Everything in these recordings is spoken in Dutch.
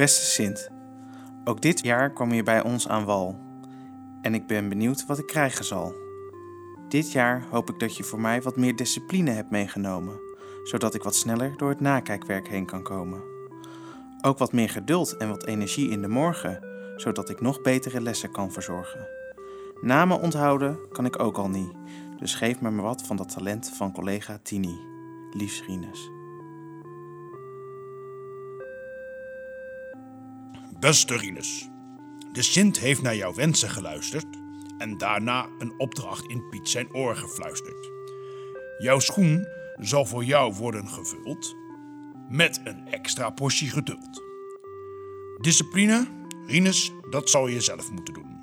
Beste Sint, ook dit jaar kwam je bij ons aan wal. En ik ben benieuwd wat ik krijgen zal. Dit jaar hoop ik dat je voor mij wat meer discipline hebt meegenomen, zodat ik wat sneller door het nakijkwerk heen kan komen. Ook wat meer geduld en wat energie in de morgen, zodat ik nog betere lessen kan verzorgen. Namen onthouden kan ik ook al niet, dus geef me maar wat van dat talent van collega Tini. Liefs Rinus. Beste Rinus, de Sint heeft naar jouw wensen geluisterd en daarna een opdracht in Piet zijn oor gefluisterd. Jouw schoen zal voor jou worden gevuld met een extra portie geduld. Discipline, Rinus, dat zal je zelf moeten doen.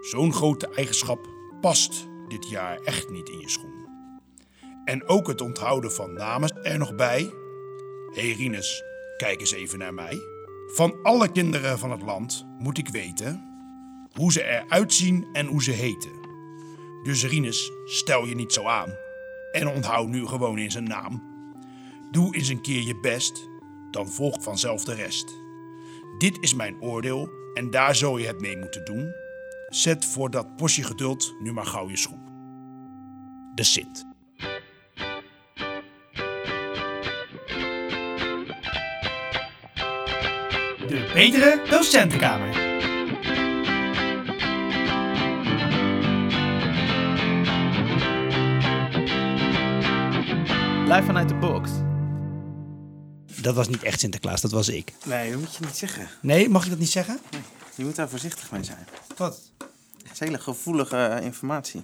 Zo'n grote eigenschap past dit jaar echt niet in je schoen. En ook het onthouden van namen er nog bij. Hey Rinus, kijk eens even naar mij. Van alle kinderen van het land moet ik weten hoe ze eruit zien en hoe ze heten. Dus Rinus, stel je niet zo aan. En onthoud nu gewoon in zijn naam. Doe eens een keer je best, dan volgt vanzelf de rest. Dit is mijn oordeel en daar zul je het mee moeten doen. Zet voor dat portie geduld nu maar gauw je schoen. De Sint. De betere docentenkamer. Live vanuit de box. Dat was niet echt Sinterklaas, dat was ik. Nee, dat moet je niet zeggen. Nee, mag ik dat niet zeggen? Je moet daar voorzichtig mee zijn. Wat? Het is hele gevoelige eh, informatie.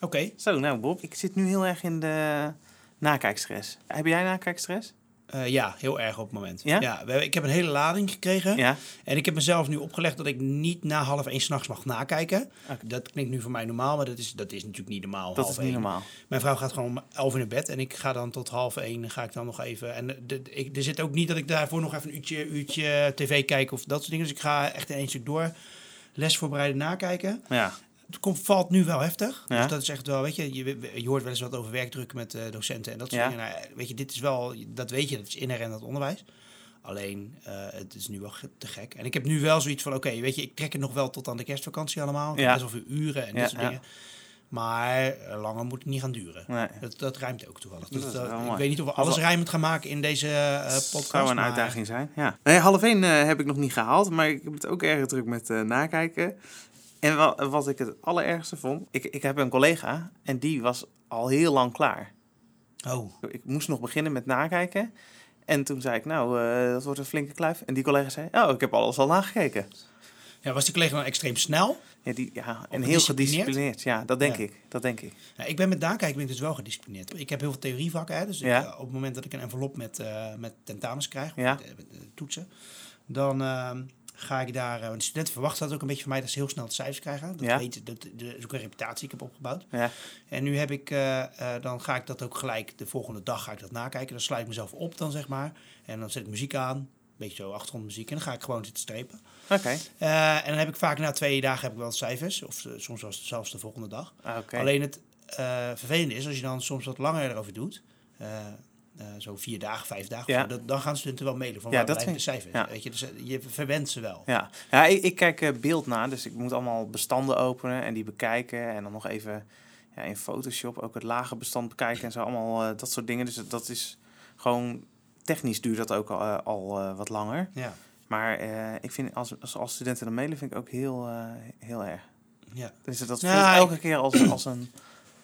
Oké. Zo, nou Bob, ik zit nu heel erg in de nakijkstress. Heb jij nakijkstress? Eh, ja, heel erg op het moment. Ja? we ik heb een hele lading gekregen. Ja. En ik heb mezelf nu opgelegd dat ik niet na half één s'nachts mag nakijken. Dat klinkt nu voor mij normaal, maar dat is, dat is natuurlijk niet normaal. Dat half is niet één. normaal. Mijn vrouw gaat gewoon om elf in naar bed en ik ga dan tot half één ga ik dan nog even. En de, de- ik, er zit ook niet dat ik daarvoor nog even een uurtje, uurtje tv kijk of dat soort dingen. Dus ik ga echt in één stuk door. Les voorbereiden, nakijken. Ja. Het komt, valt nu wel heftig. Ja. Dus dat is echt wel, weet je, je, je hoort wel eens wat over werkdruk met eh, docenten en dat soort Ja. dingen. Nou, weet je, dit is wel, dat weet je, dat is inherent aan het onderwijs. Alleen, eh, het is nu wel te gek. En ik heb nu wel zoiets van, oké, weet je, ik trek het nog wel tot aan de kerstvakantie allemaal. Ja. best wel veel uren en Ja, dat soort dingen. Maar eh, langer moet het niet gaan duren. Nee. Dat, dat rijmt ook toevallig. Dat dat- ik mooi. weet niet of we alles rijmend gaan maken in deze eh podcast. zou een maar- uitdaging zijn. Ja. Nee, half één eh, heb ik nog niet gehaald, maar ik heb het ook erg druk met eh, nakijken. En wa- wat ik het allerergste vond, ik, ik heb een collega en die was al heel lang klaar. Oh, Ik moest nog beginnen met nakijken. En toen zei ik, nou, eh, dat wordt een flinke kluif. En die collega zei, oh, ik heb alles al nagekeken. ja, was die collega dan extreem snel? Ja, die, ja en heel gedisciplineerd? Ja, dat denk Ja. ik. Dat denk ik. Nou, ik ben met nakijken ben ik dus wel gedisciplineerd. Ik heb heel veel theorievakken. Hè, dus Ja. eh, op het moment dat ik een envelop met, eh, met tentamens krijg, of Ja. met, met, toetsen, dan ehm, ga ik daar... eh, want de studenten verwachten dat ook een beetje van mij, dat ze heel snel de cijfers krijgen. Dat, Ja. weet, dat, dat is ook een reputatie die ik heb opgebouwd. Ja, En nu heb ik, eh, eh, dan ga ik dat ook gelijk, de volgende dag ga ik dat nakijken. Dan sluit ik mezelf op dan, zeg maar. En dan zet ik muziek aan, een beetje zo achtergrondmuziek. En dan ga ik gewoon zitten strepen. oké. En dan heb ik vaak na twee dagen heb ik wel cijfers. Of soms was het zelfs de volgende dag. Ah, oké. Alleen het eh, vervelende is, als je dan soms wat langer erover doet, eh, zo vier dagen, vijf dagen, Ja. dat, dan gaan studenten wel mailen van Ja, waar dat blijven de cijfers. ja. Weet je, dus eh, je verwendt ze wel. Ja, ja ik, ik kijk eh, beeld na, dus ik moet allemaal bestanden openen en die bekijken. En dan nog even ja, in Photoshop ook het lage bestand bekijken en zo. Allemaal dat soort dingen. Dus dat is gewoon technisch duurt dat ook al, al wat langer. Ja. Maar ik vind als, als, als studenten dan mailen, vind ik ook heel, heel erg. Ja. Dus dat voelt ik- elke keer als, als een...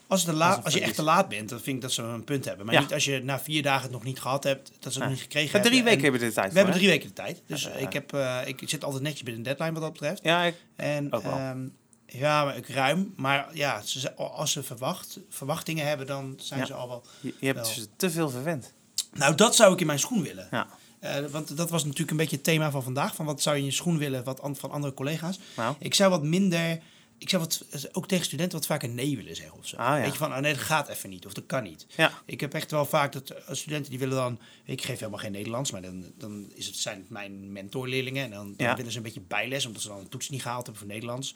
Als, het Als je echt te laat bent, dan vind ik dat ze een punt hebben. Maar Ja. niet als je na vier dagen het nog niet gehad hebt, dat ze het nog niet gekregen Ja, drie hebben. weken En hebben we de tijd We hebben drie weken de tijd. Dus ik, heb, eh, ik zit altijd netjes binnen de deadline wat dat betreft. Ja, ik, En Ook wel. ehm, ja, maar ik ruim. Maar ja, ze, ze- als ze verwacht, verwachtingen hebben, dan zijn Ja. ze al wel. je, je hebt Wel. dus te veel verwend. Nou, dat zou ik in mijn schoen willen. Ja. Eh, want dat was natuurlijk een beetje het thema van vandaag. Van wat zou je in je schoen willen wat an- van andere collega's. Nou, Ik zou wat minder... Ik zou wat, ook tegen studenten wat vaker nee willen zeggen of zo. Ah, ja. Weet je, van oh nee, dat gaat even niet. Of dat kan niet. ja. Ik heb echt wel vaak dat eh, studenten die willen dan... Ik geef helemaal geen Nederlands, maar dan, dan is het, zijn het mijn mentorleerlingen. En dan, dan Ja. willen ze een beetje bijles, omdat ze dan een toets niet gehaald hebben voor Nederlands.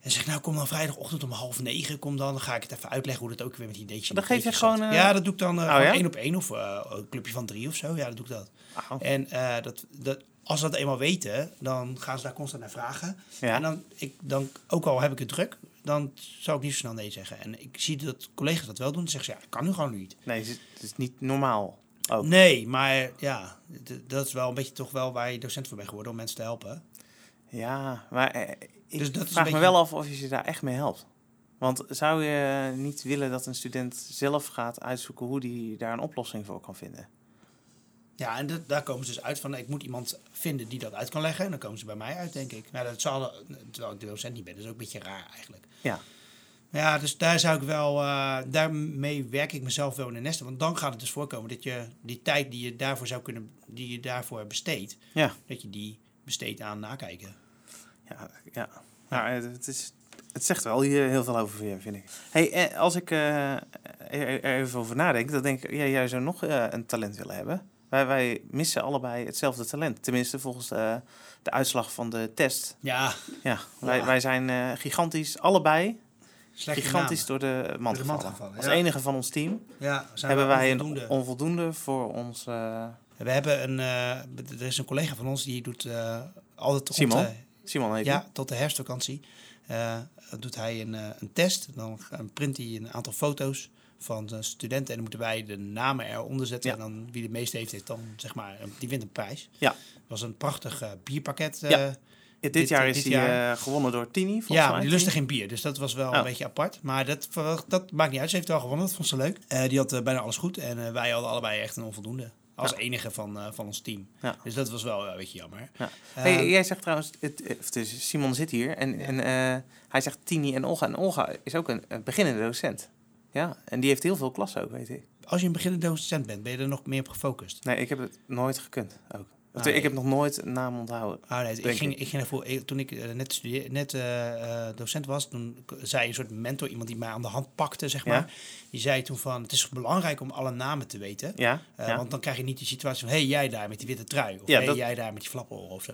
En zeg nou, kom dan vrijdagochtend om half negen, kom dan. Dan ga ik het even uitleggen hoe dat ook weer met die ideetjes. Dan geef je gewoon, eh, Ja, dat doe ik dan oh, ja? één op één of een clubje van drie of zo. Ja, dat doe ik dat. En dat, dat, als ze dat eenmaal weten, dan gaan ze daar constant naar vragen. Ja. En dan, ik, dan, ook al heb ik het druk, dan zou ik niet zo snel nee zeggen. En ik zie dat collega's dat wel doen. Dan zeggen ze, ja, ik kan nu gewoon niet. Nee, het is, het is niet normaal. Ook. Nee, maar ja, dat is wel een beetje toch wel waar je docent voor bent geworden, om mensen te helpen. Ja, maar eh, ik Dus dat vraag me beetje- wel af of je ze daar echt mee helpt. Want zou je niet willen dat een student zelf gaat uitzoeken hoe die daar een oplossing voor kan vinden? Ja, en dat- daar komen ze dus uit van, ik moet iemand vinden die dat uit kan leggen. En dan komen ze bij mij uit, denk ik. Nou, dat zal, terwijl ik de docent niet ben, dat is ook een beetje raar eigenlijk. Ja, Ja, dus daar zou ik wel, eh, daarmee werk ik mezelf wel in de nesten. Want dan gaat het dus voorkomen dat je die tijd die je daarvoor zou kunnen, die je daarvoor besteedt, ja, dat je die besteedt aan nakijken. ja. ja. Nou, het, het is, het zegt wel hier heel veel over je, vind ik. Hey, eh, als ik eh, er even over nadenk, dan denk ik, ja, jij zou nog een talent willen hebben. Wij, wij missen allebei hetzelfde talent. Tenminste, volgens de, de uitslag van de test. Ja, Ja, wij, Ja. wij zijn eh, gigantisch, allebei slechte gigantisch namen. door de mand Door de mand gevallen. Als ja. enige van ons team Ja, zijn hebben wij onvoldoende. een onvoldoende voor ons... eh, We hebben een, eh, er is een collega van ons die doet eh, altijd rond Simon? Simon heet ja, tot de herfstvakantie eh, doet hij een, eh, een test. Dan print hij een aantal foto's van de studenten en dan moeten wij de namen eronder zetten. Ja. En dan wie de meeste heeft, heeft dan zeg maar, die wint een prijs. Ja. Dat was een prachtig eh, bierpakket. eh, Ja, Dit, dit- jaar dit is hij jaar. eh, gewonnen door Tini, ja, maar die lustte geen bier. Dus dat was wel Oh. een beetje apart. Maar dat, dat maakt niet uit. Ze heeft wel gewonnen. Dat vond ze leuk. Eh, die had eh, bijna alles goed. En eh, wij hadden allebei echt een onvoldoende. Als Ja. enige van, eh, van ons team. Ja. Dus dat was wel eh, een beetje jammer. Ja. Eh, Hey, jij zegt trouwens, het, eh, Simon zit hier en, en eh, hij zegt Tini en Olga. En Olga is ook een, een beginnende docent. Ja, en die heeft heel veel klassen ook, weet ik. als je een beginnende docent bent, ben je er nog meer op gefocust? Nee, ik heb het nooit gekund ook. Ah, ik heb nog nooit een naam onthouden. Ah, nee, ik ging, ik. ik ging ervoor, ik- toen ik eh, net, studeer, net eh, eh, docent was, toen zei een soort mentor, iemand die mij aan de hand pakte, zeg maar. Ja. Die zei toen van, het is belangrijk om alle namen te weten. Ja? Ja. Want dan krijg je niet die situatie van, hé, hey, jij daar met die witte trui. Of hey, dat- jij daar met die flappenoren of zo.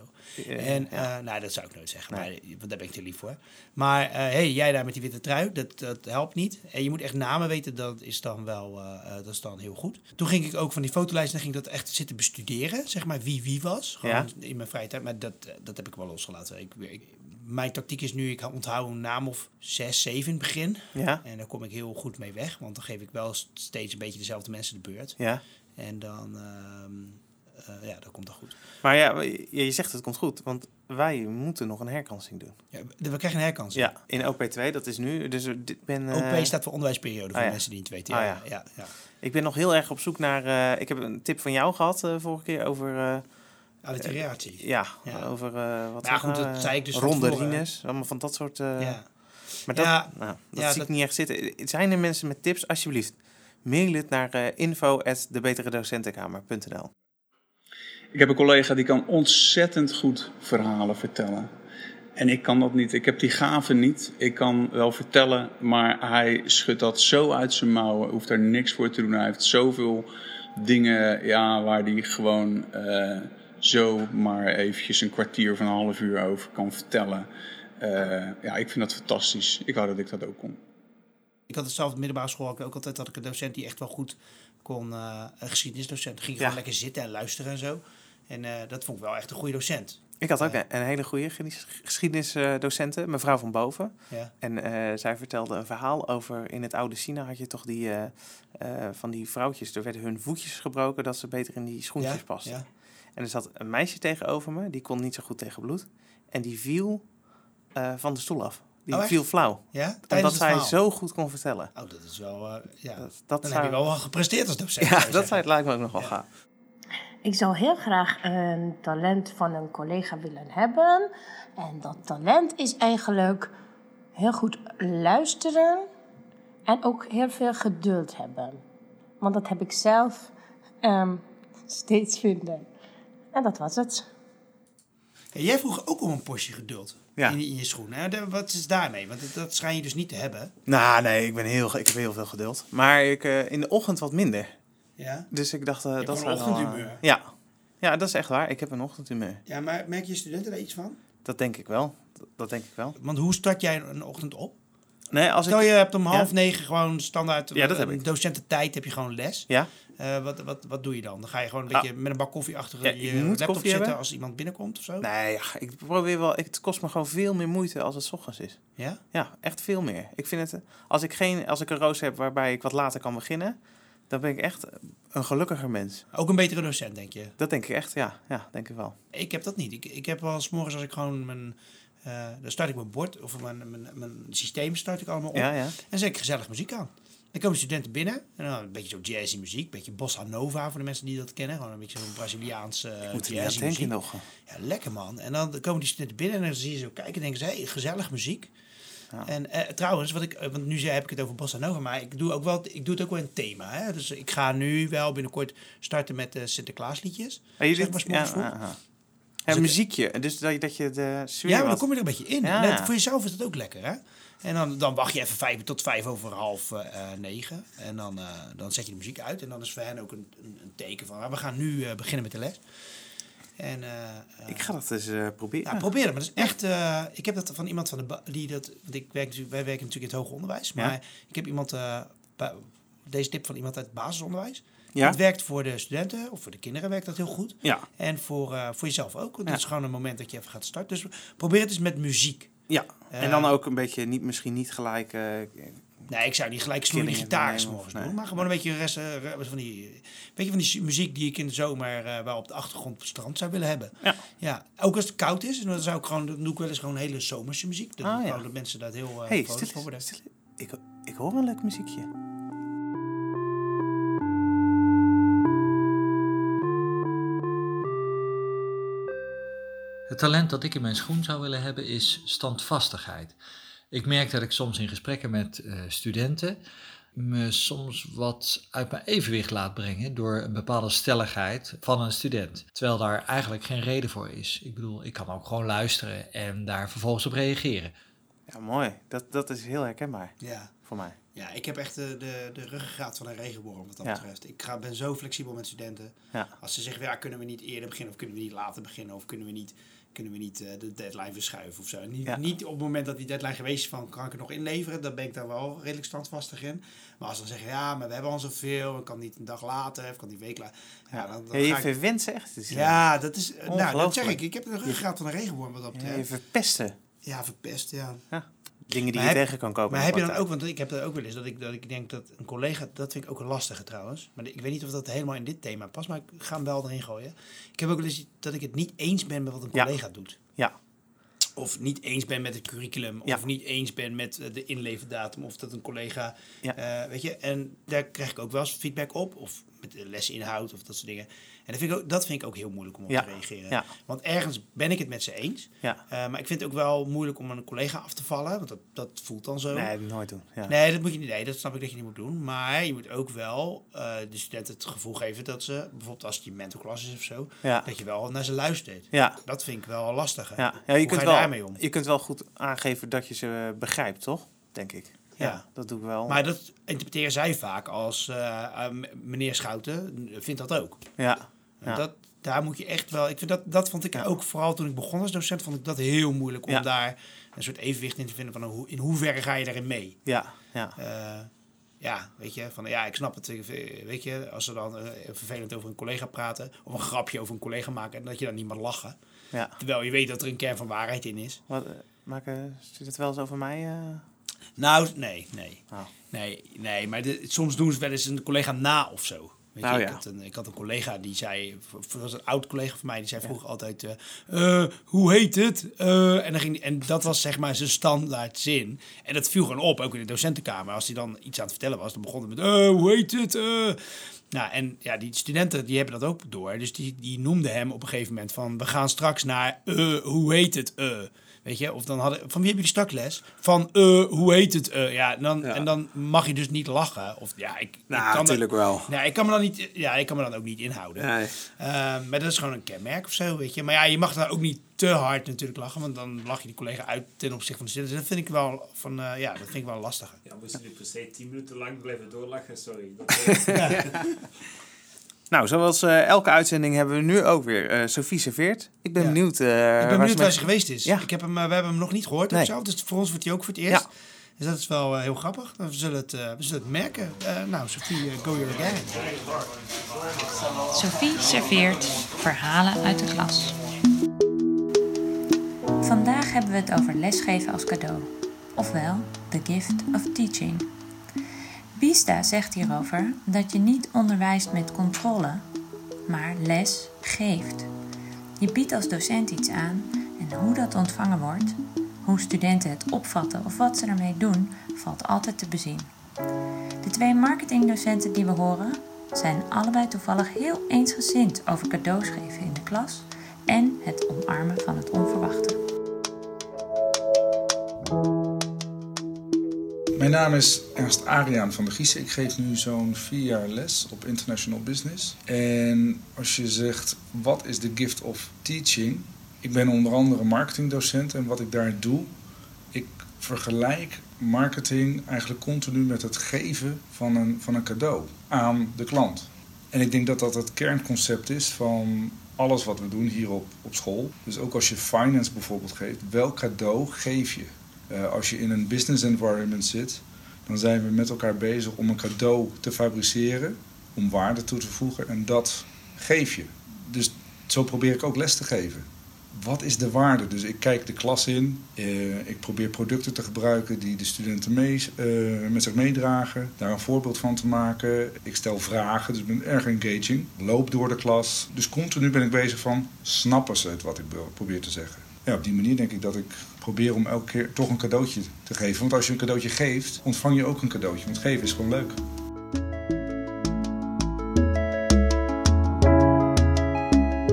En, nou, dat zou ik nooit zeggen, Nee. maar, want daar ben ik te lief voor. Maar, hé, hey, jij daar met die witte trui, dat, dat helpt niet. En je moet echt namen weten, dat is dan wel, dat is dan heel goed. Toen ging ik ook van die fotolijst, dan ging ik dat echt zitten bestuderen, zeg maar, wie wie was. Gewoon Ja. in mijn vrije tijd, maar dat, eh, dat heb ik wel losgelaten. Ik, ik, mijn tactiek is nu, ik onthoud een naam of zes, zeven in begin. ja? En daar kom ik heel goed mee weg, want dan geef ik wel steeds een beetje dezelfde mensen de beurt. Ja. En dan, ehm, eh, ja, dat komt dan goed. Maar ja, je, zegt het komt goed, want wij moeten nog een herkansing doen. Ja, we krijgen een herkans. Ja, in OP2, dat is nu. Dus ik ben, eh, OP staat voor onderwijsperiode, voor ja. mensen die het weten. Oh Ja, ja. ja. Ja, ik ben nog heel erg op zoek naar. ik heb een tip van jou gehad eh, vorige keer over. Eh, Alliteratie. ja, Ja. over uh, wat Ja, goed, dat eh, zei ik dus ronde rines, allemaal van dat soort. eh, Ja. Maar dat, Ja, nou, dat ja, zie dat- ik niet echt zitten. Zijn er mensen met tips? Alsjeblieft, mail het naar uh, info@debeteredocentenkamer.nl. Ik heb een collega die kan ontzettend goed verhalen vertellen. En ik kan dat niet. Ik heb die gave niet. Ik kan wel vertellen, maar hij schudt dat zo uit zijn mouwen. Hoeft daar niks voor te doen. Hij heeft zoveel dingen ja, waar hij gewoon uh, zo maar eventjes een kwartier of een half uur over kan vertellen. Uh, ja, ik vind dat fantastisch. Ik wou dat ik dat ook kon. Ik had het zelf op de middelbare school ook, ook altijd dat ik een docent die echt wel goed kon, uh, een geschiedenisdocent, ging Ja. gewoon lekker zitten en luisteren en zo. En uh, dat vond ik wel echt een goede docent. Ik had ook Ja. een, een hele goede geschiedenisdocente, mevrouw van Boven. Ja. En uh, zij vertelde een verhaal over in het oude China had je toch die uh, uh, van die vrouwtjes. Er werden hun voetjes gebroken dat ze beter in die schoentjes Ja, pasten. ja. En er zat een meisje tegenover me, die kon niet zo goed tegen bloed. En die viel uh, van de stoel af. Die Oh, viel flauw. Ja? Omdat zij zo goed kon vertellen. Oh, dat is wel, uh, ja. Dat, dat Dan zou, heb je wel wel gepresteerd als docent. Ja, dat zou, lijkt me ook nog wel Ja. gaaf. Ik zou heel graag een talent van een collega willen hebben. En dat talent is eigenlijk heel goed luisteren en ook heel veel geduld hebben. Want dat heb ik zelf ehm, steeds vinden. En dat was het. Jij vroeg ook om een portie geduld Ja. in, in je schoen. Hè? De- wat is daarmee? Want dat, dat schijn je dus niet te hebben. Nou, nee, ik, ben heel, ik heb heel veel geduld. Maar ik, eh, in de ochtend wat minder. Ja? Dus ik dacht, eh, hebt dat zou wel, eh, ochtendhumeur. ja. ja, dat is echt waar. Ik heb een ochtendhumeur. ja, maar merk je studenten daar iets van? Dat denk ik wel. Dat, dat denk ik wel. Want hoe start jij een ochtend op? Nee, als Stel ik... je hebt om half Ja. negen gewoon standaard Ja, dat heb een ik. docententijd heb je gewoon les. Ja? Eh, wat, wat, wat doe je dan? Dan ga je gewoon een Ja. beetje met een bak koffie achter Ja, je, je moet laptop zitten hebben. als iemand binnenkomt of zo? Nee, ja, ik probeer wel. Het kost me gewoon veel meer moeite als het 's ochtends is. Ja? Ja, echt veel meer. Ik vind het. Als ik, geen, als ik een roos heb waarbij ik wat later kan beginnen, dan ben ik echt een gelukkiger mens. Ook een betere docent, denk je? Dat denk ik echt, ja. Ja, denk ik wel. Ik heb dat niet. Ik, ik heb wel eens morgens als ik gewoon mijn... eh, dan start ik mijn bord of mijn, mijn, mijn systeem start ik allemaal op. Ja, ja. En zet ik gezellig muziek aan. Dan komen studenten binnen. En dan een beetje zo jazzy muziek. Een beetje bossa nova voor de mensen die dat kennen. Gewoon een beetje zo'n Braziliaans uh, Moet jazzy muziek. nog. Ja, lekker man. En dan komen die studenten binnen en dan zie je zo kijken en denken ze, hey, gezellig muziek. Ja. En eh, trouwens, wat ik, eh, want nu zei- heb ik het over bossa nova, maar ik doe, ook wel, ik doe het ook wel in thema. Hè? Dus ik ga nu wel binnenkort starten met de Sinterklaasliedjes. Maar je Zeg dit, maar ja, ja, ja. Dus Ja, muziekje. Dus dat je, dat je de sfeer Ja, maar dan kom je er een beetje in. Voor jezelf is het ook lekker, hè? En dan, dan wacht je even vijf tot vijf over half eh, eh, negen. En dan, eh, dan zet je de muziek uit. En dan is voor hen ook een, een, een teken van... ah, we gaan nu beginnen met de les. En, Ik ga dat eens proberen. ja, probeer het. Maar dat is echt... ik heb dat van iemand van de... Die dat, want ik werk wij werken natuurlijk in het hoger onderwijs. Ja. Maar ik heb iemand... deze tip van iemand uit het basisonderwijs. Ja? Het werkt voor de studenten of voor de kinderen werkt dat heel goed. Ja. En voor, voor jezelf ook. Want het is gewoon een moment dat je even gaat starten. Dus probeer het eens met muziek. Ja. Eh, en dan ook een beetje, niet, misschien niet gelijk... eh, Nee, ik zou niet gelijk snoeien Killingen gitaar morgens nee. doen. Maar gewoon een beetje rest, eh, van die, beetje van die muziek die ik in de zomer eh, wel op de achtergrond op het strand zou willen hebben. Ja. ja. Ook als het koud is, dan zou ik gewoon, dan doe ik wel eens gewoon hele zomerse muziek. Dan Ah, ja. dat mensen daar heel uh, hey, stil, van worden. stil, ik, ik hoor een leuk muziekje. Het talent dat ik in mijn schoen zou willen hebben is standvastigheid. Ik merk dat ik soms in gesprekken met eh, studenten me soms wat uit mijn evenwicht laat brengen door een bepaalde stelligheid van een student. Terwijl daar eigenlijk geen reden voor is. Ik bedoel, ik kan ook gewoon luisteren en daar vervolgens op reageren. Ja, mooi. Dat, dat is heel herkenbaar Ja. voor mij. ja, ik heb echt de, de, de ruggengraat van een regenworm wat dat Ja. betreft. Ik ga, ben zo flexibel met studenten. Ja. Als ze zeggen, ja, kunnen we niet eerder beginnen of kunnen we niet later beginnen of kunnen we niet, kunnen we niet eh, de deadline verschuiven of zo. Niet, Ja. niet op het moment dat die deadline geweest is van, kan ik het nog inleveren? Dan ben ik daar wel redelijk standvastig in. Maar als ze dan zeggen, ja, maar we hebben al zoveel, ik kan niet een dag later of kan niet een week later. Ja, dan, dan Ja, je ga ik- verwenst echt. Ja, dat is, nou, dat zeg ik. Ik heb de ruggengraat van een regenworm wat dat Ja, je betreft. verpesten. Ja, verpest, ja. Dingen die Maar je heb- tegen kan kopen. Maar heb je dan ook, want ik heb dat ook wel eens, dat ik, dat ik denk dat een collega, dat vind ik ook een lastige trouwens. Maar ik weet niet of dat helemaal in dit thema past, maar ik ga hem wel erin gooien. Ik heb ook wel eens dat ik het niet eens ben met wat een Ja. collega doet. Ja. Of niet eens ben met het curriculum, Ja. of niet eens ben met eh, de inleverdatum, of dat een collega, Ja. eh, weet je. En daar krijg ik ook wel eens feedback op, of met de lesinhoud of dat soort dingen. En dat vind ik ook, dat vind ik ook heel moeilijk om op Ja. te reageren. Ja. Want ergens ben ik het met ze eens, Ja. eh, maar ik vind het ook wel moeilijk om een collega af te vallen, want dat, dat voelt dan zo. Nee, nooit doen. Ja. Nee, dat moet je niet. Nee, dat snap ik dat je niet moet doen. Maar je moet ook wel eh, de studenten het gevoel geven dat ze, bijvoorbeeld als het je mentorklas is of zo, dat je wel naar ze luistert. Ja. Dat vind ik wel lastig. Ja. ja, je, Hoe kunt je wel, daarmee om? je kunt wel goed aangeven dat je ze begrijpt, toch? Denk ik. Ja, Ja. dat doe ik wel. Maar dat interpreteren zij vaak als eh, meneer Schouten vindt dat ook. ja. En Ja. Dat, daar moet je echt wel. Ik vind dat, dat vond ik ook vooral toen ik begon als docent, vond ik dat heel moeilijk om daar een soort evenwicht in te vinden van hoe, in hoeverre ga je daarin mee. Ja, ja. Eh, ja, weet je, van ja, ik snap het. Weet je, als ze dan eh, vervelend over een collega praten, of een grapje over een collega maken, en dat je dan niet mag lachen. ja. Terwijl je weet dat er een kern van waarheid in is. Wat, eh, maken ze het wel eens over mij? Nou, nee, nee. Oh. Nee, nee, maar de- soms doen ze wel eens een collega na of zo. Weet je, ik, ja. had een, ik had een collega die zei, dat was een oud collega van mij, die zei vroeger altijd, eh, eh, hoe heet het? Eh, en, dan ging, die- en dat was zeg maar zijn standaard zin. En dat viel gewoon op, ook in de docentenkamer. Als hij dan iets aan het vertellen was, dan begon hij met, hoe heet het? Nou, en ja, die studenten die hebben dat ook door. Dus die, die noemden hem op een gegeven moment van, we gaan straks naar, hoe heet het? Weet je, of dan hadden, van wie heb je die strak les? Van, eh, hoe heet het? Eh, ja, en dan, Ja. en dan mag je dus niet lachen. Of ja, ik, ik Nou, kan dat- natuurlijk wel. ja, ik kan me dan niet, ja, ik kan me dan ook niet inhouden. Nee. Eh, maar dat is gewoon een kenmerk of zo, weet je. Maar ja, je mag daar ook niet te hard natuurlijk lachen, want dan lach je die collega uit ten opzichte van de studenten. Dus dat vind ik wel van, eh, ja, dat vind ik wel lastig. Ja, moest je nu per se 10 minuten lang blijven doorlachen? Sorry. Dat, Nou, zoals eh, elke uitzending hebben we nu ook weer eh Sophie serveert. Ik ben Ja. benieuwd. eh, ik ben waar benieuwd ze waar ze geweest is. Ja. Ik heb hem, we hebben hem nog niet gehoord Nee. dus voor ons wordt hij ook voor het eerst. Dus dat is wel heel grappig. We zullen het, eh, we zullen het merken. Eh, nou, Sophie, go your gang. Sophie serveert verhalen uit de klas. Vandaag hebben we het over lesgeven als cadeau, ofwel the gift of teaching. Bista zegt hierover dat je niet onderwijst met controle, maar les geeft. Je biedt als docent iets aan en hoe dat ontvangen wordt, hoe studenten het opvatten of wat ze ermee doen, valt altijd te bezien. De twee marketingdocenten die we horen zijn allebei toevallig heel eensgezind over cadeaus geven in de klas en het omarmen van het onverwachte. Mijn naam is Ernst Ariaan van der Giezen. Ik geef nu zo'n vier jaar les op International Business. En als je zegt, wat is de gift of teaching? Ik ben onder andere marketingdocent en wat ik daar doe, ik vergelijk marketing eigenlijk continu met het geven van een, van een cadeau aan de klant. En ik denk dat dat het kernconcept is van alles wat we doen hier op, op school. Dus ook als je finance bijvoorbeeld geeft, welk cadeau geef je? Uh, als je in een business environment zit, dan zijn we met elkaar bezig om een cadeau te fabriceren, om waarde toe te voegen en dat geef je. Dus zo probeer ik ook les te geven. Wat is de waarde? Dus ik kijk de klas in, uh, ik probeer producten te gebruiken die de studenten mee, uh, met zich meedragen, daar een voorbeeld van te maken. Ik stel vragen, dus ik ben erg engaging. Loop door de klas. Dus continu ben ik bezig van, snappen ze het wat ik probeer te zeggen? Ja, op die manier denk ik dat ik probeer om elke keer toch een cadeautje te geven. Want als je een cadeautje geeft, ontvang je ook een cadeautje. Want geven is gewoon leuk.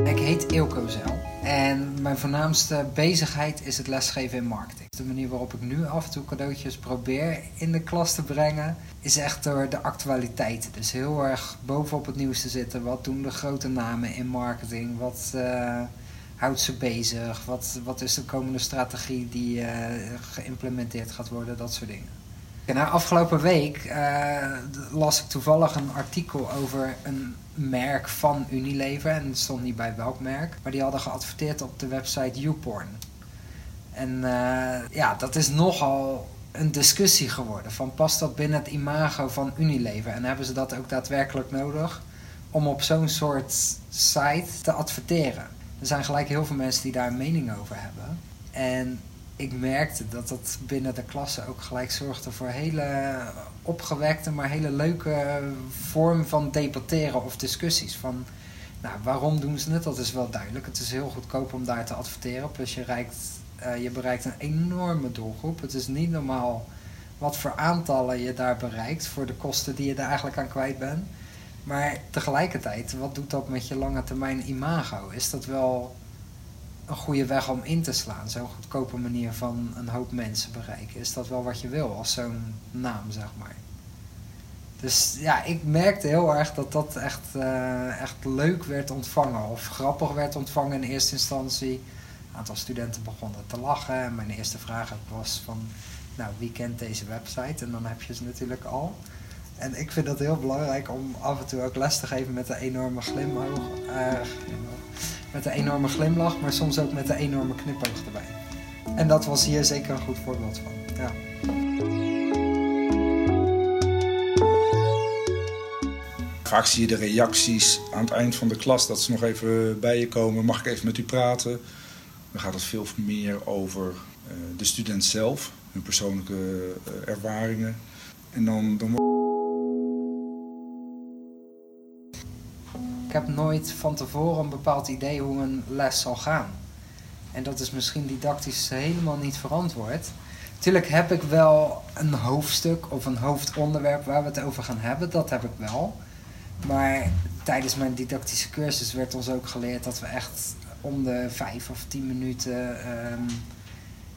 Ik heet Ilko Zel. En mijn voornaamste bezigheid is het lesgeven in marketing. De manier waarop ik nu af en toe cadeautjes probeer in de klas te brengen, is echt door de actualiteit. Dus heel erg bovenop het nieuws te zitten. Wat doen de grote namen in marketing? Wat... Uh, houdt ze bezig? Wat, wat is de komende strategie die uh, geïmplementeerd gaat worden? Dat soort dingen. En nou, afgelopen week uh, las ik toevallig een artikel over een merk van Unilever. En het stond niet bij welk merk. Maar die hadden geadverteerd op de website YouPorn. En uh, ja, dat is nogal een discussie geworden. Van past dat binnen het imago van Unilever? En hebben ze dat ook daadwerkelijk nodig om op zo'n soort site te adverteren? Er zijn gelijk heel veel mensen die daar een mening over hebben. En ik merkte dat dat binnen de klasse ook gelijk zorgde voor hele opgewekte, maar hele leuke vorm van debatteren of discussies. Van, nou, waarom doen ze het? Dat is wel duidelijk. Het is heel goedkoop om daar te adverteren. Plus je, uh, je bereikt een enorme doelgroep. Het is niet normaal wat voor aantallen je daar bereikt voor de kosten die je er eigenlijk aan kwijt bent. Maar tegelijkertijd, wat doet dat met je lange termijn imago? Is dat wel een goede weg om in te slaan? Zo'n goedkope manier van een hoop mensen bereiken. Is dat wel wat je wil als zo'n naam, zeg maar? Dus ja, ik merkte heel erg dat dat echt, uh, echt leuk werd ontvangen. Of grappig werd ontvangen in eerste instantie. Een aantal studenten begonnen te lachen. En mijn eerste vraag was van, nou, wie kent deze website? En dan heb je ze natuurlijk al. En ik vind dat heel belangrijk om af en toe ook les te geven met een enorme glimlach. Uh, met een enorme glimlach, maar soms ook met een enorme knipoog erbij. En dat was hier zeker een goed voorbeeld van. Ja. Vaak zie je de reacties aan het eind van de klas dat ze nog even bij je komen. Mag ik even met u praten? Dan gaat het veel meer over uh, de student zelf, hun persoonlijke uh, ervaringen. En dan, dan Ik heb nooit van tevoren een bepaald idee hoe een les zal gaan. En dat is misschien didactisch helemaal niet verantwoord. Natuurlijk heb ik wel een hoofdstuk of een hoofdonderwerp waar we het over gaan hebben. Dat heb ik wel. Maar tijdens mijn didactische cursus werd ons ook geleerd dat we echt om de vijf of tien minuten um,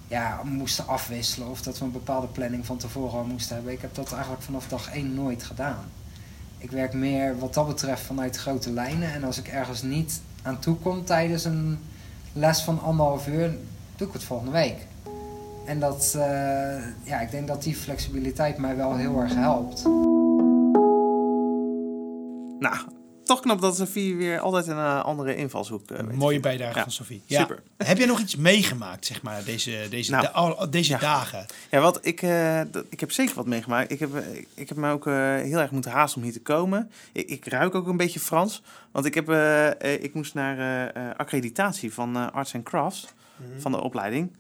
ja, moesten afwisselen. Of dat we een bepaalde planning van tevoren al moesten hebben. Ik heb dat eigenlijk vanaf dag één nooit gedaan. Ik werk meer wat dat betreft vanuit grote lijnen. En als ik ergens niet aan toe kom tijdens een les van anderhalf uur, doe ik het volgende week. En dat, uh, ja, ik denk dat die flexibiliteit mij wel heel erg helpt. Nou, toch knap dat Sofie weer altijd een andere invalshoek eh, weet Mooie bijdrage Ja, van Sofie. Ja. Super. Heb jij nog iets meegemaakt, zeg maar, deze, deze, Nou, da- deze ja. dagen? Ja, wat ik, eh, ik heb zeker wat meegemaakt. Ik heb, eh, ik heb me ook heel erg moeten haasten om hier te komen. Ik, ik ruik ook een beetje Frans. Want ik, heb, ik moest naar accreditatie van Arts and Crafts, Mhm. van de opleiding.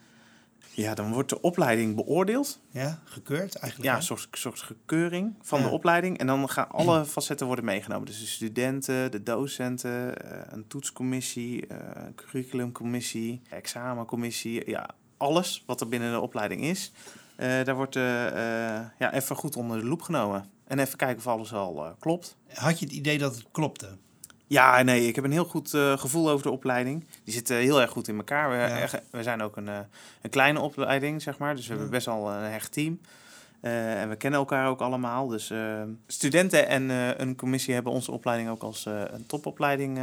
Ja, dan wordt de opleiding beoordeeld. Ja, gekeurd eigenlijk. Ja, een soort, soort gekeuring van Ja. de opleiding. En dan gaan alle facetten worden meegenomen. Dus de studenten, de docenten, eh, een toetscommissie, eh, een curriculumcommissie, examencommissie. Ja, alles wat er binnen de opleiding is. eh, daar wordt eh, eh, ja, even goed onder de loep genomen. En even kijken of alles al klopt. Had je het idee dat het klopte? Ja, nee, ik heb een heel goed eh, gevoel over de opleiding. Die zit eh, heel erg goed in elkaar. We, Ja. we zijn ook een, eh, een kleine opleiding, zeg maar. Dus we Ja. hebben best wel een hecht team. En we kennen elkaar ook allemaal. Dus studenten en een commissie hebben onze opleiding ook als een topopleiding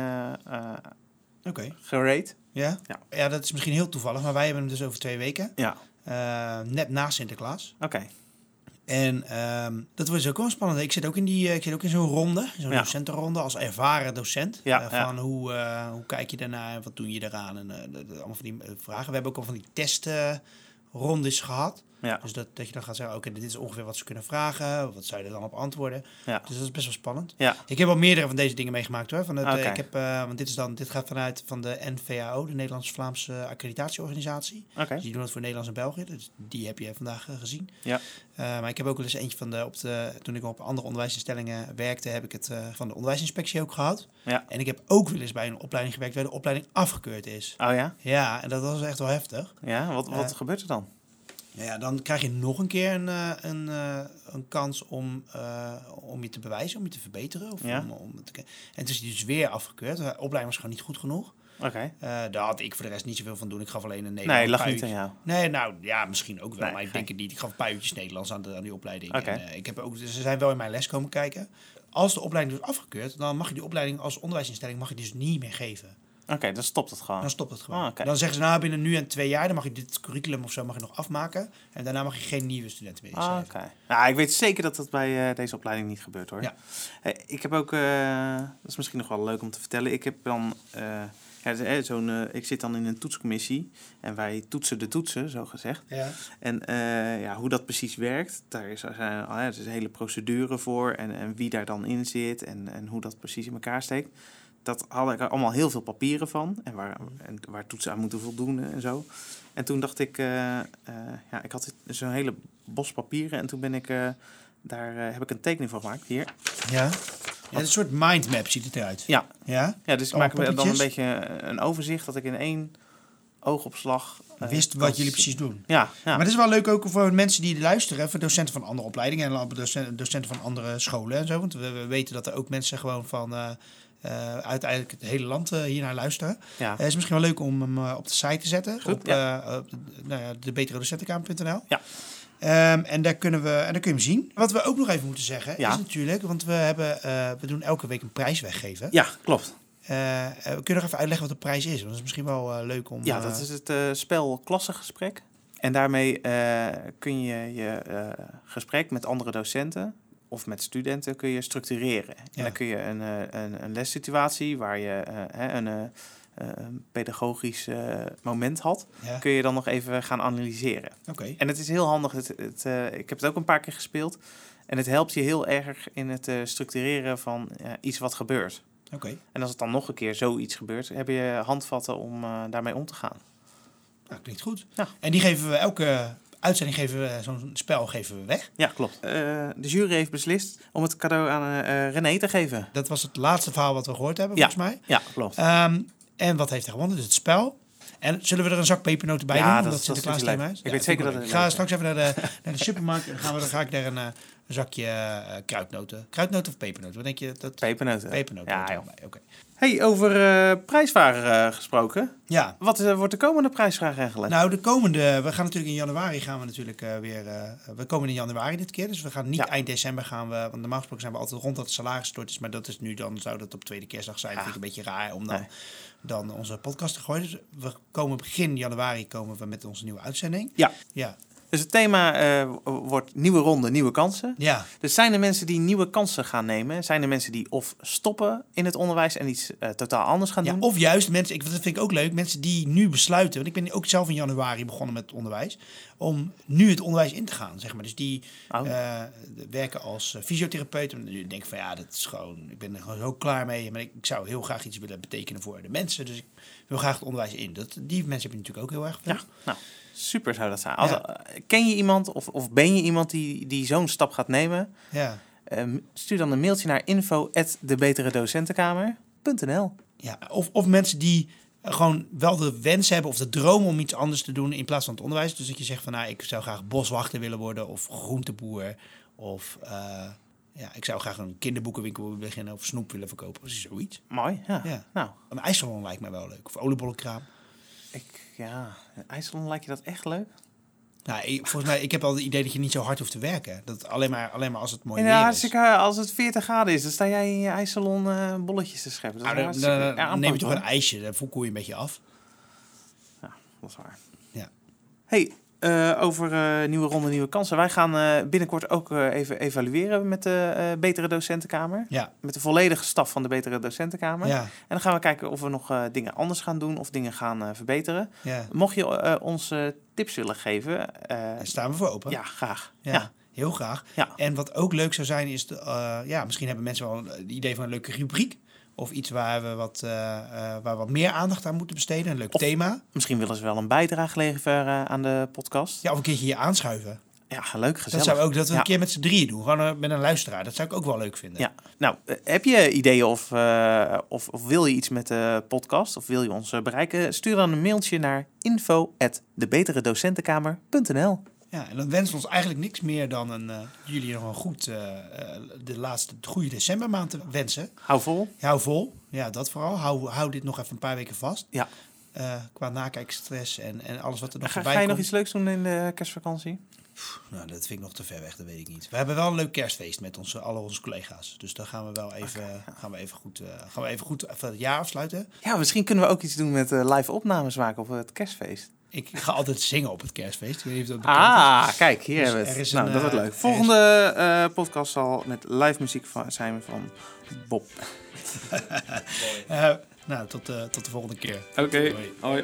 Oké. gerate. Ja? Ja. ja, dat is misschien heel toevallig, maar wij hebben hem dus over twee weken. Ja, net na Sinterklaas. oké. En ehm, dat wordt ook wel spannend. Ik zit ook in, die, eh, ik zit ook in zo'n ronde, zo'n Ja. docentenronde, als ervaren docent. Ja, Eh, ja. van Hoe, eh, hoe kijk je daarnaar en wat doe je eraan? En allemaal van die vragen. We hebben ook al van die testrondes gehad. Ja, Dus dat, dat je dan gaat zeggen, oké, dit is ongeveer wat ze kunnen vragen. Wat zou je er dan op antwoorden? ja. Dus dat is best wel spannend. Ja, Ik heb al meerdere van deze dingen meegemaakt hoor. Van het, eh, ik heb, eh, want dit, is dan, dit gaat vanuit van de NVAO, de Nederlands-Vlaamse accreditatieorganisatie. Dus die doen het voor Nederlands en België. Dus die heb je vandaag eh, gezien. Ja. Maar ik heb ook wel eens eentje van de, op de, toen ik op andere onderwijsinstellingen werkte, heb ik het van de onderwijsinspectie ook gehad. Ja. En ik heb ook wel eens bij een opleiding gewerkt waar de opleiding afgekeurd is. Oh ja? Ja, en dat was echt wel heftig. Ja, wat, wat gebeurt er dan? Nou ja, dan krijg je nog een keer een, eh, een, eh, een kans om, eh, om je te bewijzen, om je te verbeteren. Of Ja. om, om te, en het is dus weer afgekeurd. De opleiding was gewoon niet goed genoeg. Oké. Eh, daar had ik voor de rest niet zoveel van doen. Ik gaf alleen een Nederlands. Nee, lag niet aan uurtjes. jou. Nee, nou ja, misschien ook wel. Nee, maar ik denk het niet. Ik gaf een paar uurtjes Nederlands aan, de, aan die opleiding. Oké. En, ik heb ook, dus ze zijn wel in mijn les komen kijken. Als de opleiding dus afgekeurd, dan mag je die opleiding als onderwijsinstelling mag je dus niet meer geven. Oké, dan stopt het gewoon. Dan stopt het gewoon. Ah. Dan zeggen ze, nou binnen nu en twee jaar, dan mag je dit curriculum of zo mag je nog afmaken. En daarna mag je geen nieuwe studenten meer Ah, inschrijven. Oké. Nou, ik weet zeker dat dat bij eh, deze opleiding niet gebeurt hoor. Ja. Ik heb ook, eh, dat is misschien nog wel leuk om te vertellen. Ik heb dan, eh, ja, dus, zo'n, ik zit dan in een toetscommissie en wij toetsen de toetsen, zo gezegd. Ja. En ja, hoe dat precies werkt, daar is, er zijn, ah ja, er is een hele procedure voor en, en wie daar dan in zit en, en hoe dat precies in elkaar steekt. Dat had ik er allemaal heel veel papieren van en waar, en waar toetsen aan moeten voldoen en zo. En toen dacht ik, eh, eh, ja, ik had zo'n hele bos papieren en toen ben ik, eh, daar heb ik een tekening van gemaakt, hier. Ja. ja, een soort mindmap ziet het eruit. Ja, Ja? ja dus ik maak dan een beetje een overzicht dat ik in één oogopslag... Wist wat jullie precies doen. Ja, ja. Maar het is wel leuk ook voor mensen die luisteren, voor docenten van andere opleidingen en docenten, docenten van andere scholen en zo. Want we, we weten dat er ook mensen gewoon van eh, eh, uiteindelijk het hele land eh, hiernaar luisteren. ja. Het is misschien wel leuk om hem eh, op de site te zetten. Goed, op eh, op de, nou ja, de beteredocentenkamer.nl. Ja. Ehm, en daar kunnen we en daar kun je hem zien. Wat we ook nog even moeten zeggen Ja. is natuurlijk, want we hebben eh, we doen elke week een prijs weggeven. ja, klopt. Eh, eh, we kunnen nog even uitleggen wat de prijs is. Want dat is misschien wel eh, leuk om. Ja, eh, dat is het eh, spel klassengesprek. En daarmee eh, kun je je eh, gesprek met andere docenten of met studenten kun je structureren. En Ja. dan kun je een, eh, een, een lessituatie waar je eh, een, eh, een pedagogisch moment had, Ja. kun je dan nog even gaan analyseren. Oké. En het is heel handig. Het, het, ik heb het ook een paar keer gespeeld. En het helpt je heel erg in het structureren van iets wat gebeurt. Oké. En als het dan nog een keer zoiets gebeurt, heb je handvatten om daarmee om te gaan. Nou, klinkt goed. Ja. En die geven we elke uitzending geven we zo'n spel geven we weg. Ja, klopt. Eh, de jury heeft beslist om het cadeau aan eh, René te geven. Dat was het laatste verhaal wat we gehoord hebben, Ja. volgens mij. Ja, klopt. Ehm, en wat heeft hij gewonnen? Dus het spel. En zullen we er een zak pepernoten bij Ja, doen? dat- Omdat dat Sinterklaas thema is? Ik weet zeker dat Ik ga straks even naar de, naar de supermarkt en dan, gaan we, dan ga ik daar een, eh, een zakje eh, kruidnoten. Kruidnoten of pepernoten? Wat denk je? Dat... Pepernoten. Pepernoten. Ja, Oké. Hey, over eh prijsvragen eh, gesproken. Ja. Wat wordt de komende prijsvraag eigenlijk? Nou, de komende, we gaan natuurlijk in januari gaan we natuurlijk weer, we komen in januari dit keer, dus we gaan niet Ja. eind december gaan we, want normaal gesproken zijn we altijd rond dat het salaris stort is, maar dat is nu dan, zou dat op tweede kerstdag zijn, Ja. vind ik een beetje raar om dan, Nee. dan onze podcast te gooien. Dus we komen begin januari komen we met onze nieuwe uitzending. Ja. Ja. Dus het thema eh, wordt nieuwe ronde, nieuwe kansen. Ja. Dus zijn er mensen die nieuwe kansen gaan nemen? Zijn er mensen die of stoppen in het onderwijs en iets eh, totaal anders gaan Ja, doen? of juist mensen, ik, dat vind ik ook leuk, mensen die nu besluiten, want ik ben ook zelf in januari begonnen met het onderwijs, om nu het onderwijs in te gaan, zeg maar. Dus die Oh. eh, werken als fysiotherapeut en nu denken van ja, dat is gewoon, ik ben er gewoon zo klaar mee, maar ik, ik zou heel graag iets willen betekenen voor de mensen, dus ik wil graag het onderwijs in. Dat, die mensen heb je natuurlijk ook heel erg veel. Ja, nou, super zou dat zijn. Als, Ja. ken je iemand of, of ben je iemand die, die zo'n stap gaat nemen? Ja. Ehm, stuur dan een mailtje naar info@debeteredocentenkamer.nl. Ja, of, of mensen die gewoon wel de wens hebben of de droom om iets anders te doen in plaats van het onderwijs. Dus dat je zegt van nou, ik zou graag boswachter willen worden of groenteboer. Of eh, ja, ik zou graag een kinderboekenwinkel willen beginnen of snoep willen verkopen. Of zoiets. Mooi, ja. Ja. Nou, Een ijssalon lijkt mij wel leuk. Of oliebollenkraam. Ik, ja, IJsland lijkt je dat echt leuk? Nou, ik, volgens mij, ik heb al het idee dat je niet zo hard hoeft te werken. Dat alleen maar, alleen maar als het mooi weer is. hartstikke, eh, als het 40 graden is, dan sta jij in je ijssalon eh, bolletjes te scheppen. Dat Nou, dan, hartstikke- dan- ja, dan neem je toch een ijsje, dan voel je een beetje af. hoor. Dat is waar. Ja. Hey, eh, over eh, nieuwe ronde, nieuwe kansen. Wij gaan eh, binnenkort ook even evalueren met de Betere Docentenkamer. Ja, Met de volledige staf van de Betere Docentenkamer. ja, En dan gaan we kijken of we nog dingen anders gaan doen of dingen gaan verbeteren. ja. Mocht je ons tips willen geven, Daar staan we voor open. ja, graag. Ja, heel graag. Ja. En wat ook leuk zou zijn, is... De, ja, misschien hebben mensen wel het idee van een leuke rubriek. Of iets waar we wat, eh, eh, waar wat meer aandacht aan moeten besteden. Een leuk Of- thema. Misschien willen ze wel een bijdrage leveren aan de podcast. Ja, of een keertje hier aanschuiven. Ja, leuk, gezellig. Dat zou ook dat we Ja. een keer met z'n drieën doen. Gewoon eh, met een luisteraar. Dat zou ik ook wel leuk vinden. Ja, nou, eh, heb je ideeën of, eh, of, of wil je iets met de podcast of wil je ons eh, bereiken? Stuur dan een mailtje naar info@debeteredocentenkamer.nl. Ja, en dan wensen we ons eigenlijk niks meer dan een, eh, jullie nog een goed, eh, eh, de laatste goede decembermaand te wensen. Hou vol. Hou vol. Ja, dat vooral. Hou, hou dit nog even een paar weken vast. Ja. Eh, qua nakijkstress en, en alles wat er nog Ga, voorbij ga je komt. nog iets leuks doen in de kerstvakantie? Nou, dat vind ik nog te ver weg, dat weet ik niet. We hebben wel een leuk kerstfeest met onze, alle onze collega's. Dus daar gaan we wel even, gaan we even goed, gaan we even goed even het jaar afsluiten. Ja, misschien kunnen we ook iets doen met live opnames maken op het kerstfeest. Ik ga altijd zingen op het kerstfeest. Ik weet niet of dat bekend is. Ah, kijk, hier Dus hebben we het. nou, een, dat wordt eh, leuk. is- Volgende eh, podcast zal met live muziek van, zijn van Bob. Eh, nou, tot, eh, tot de volgende keer. Oké, hoi.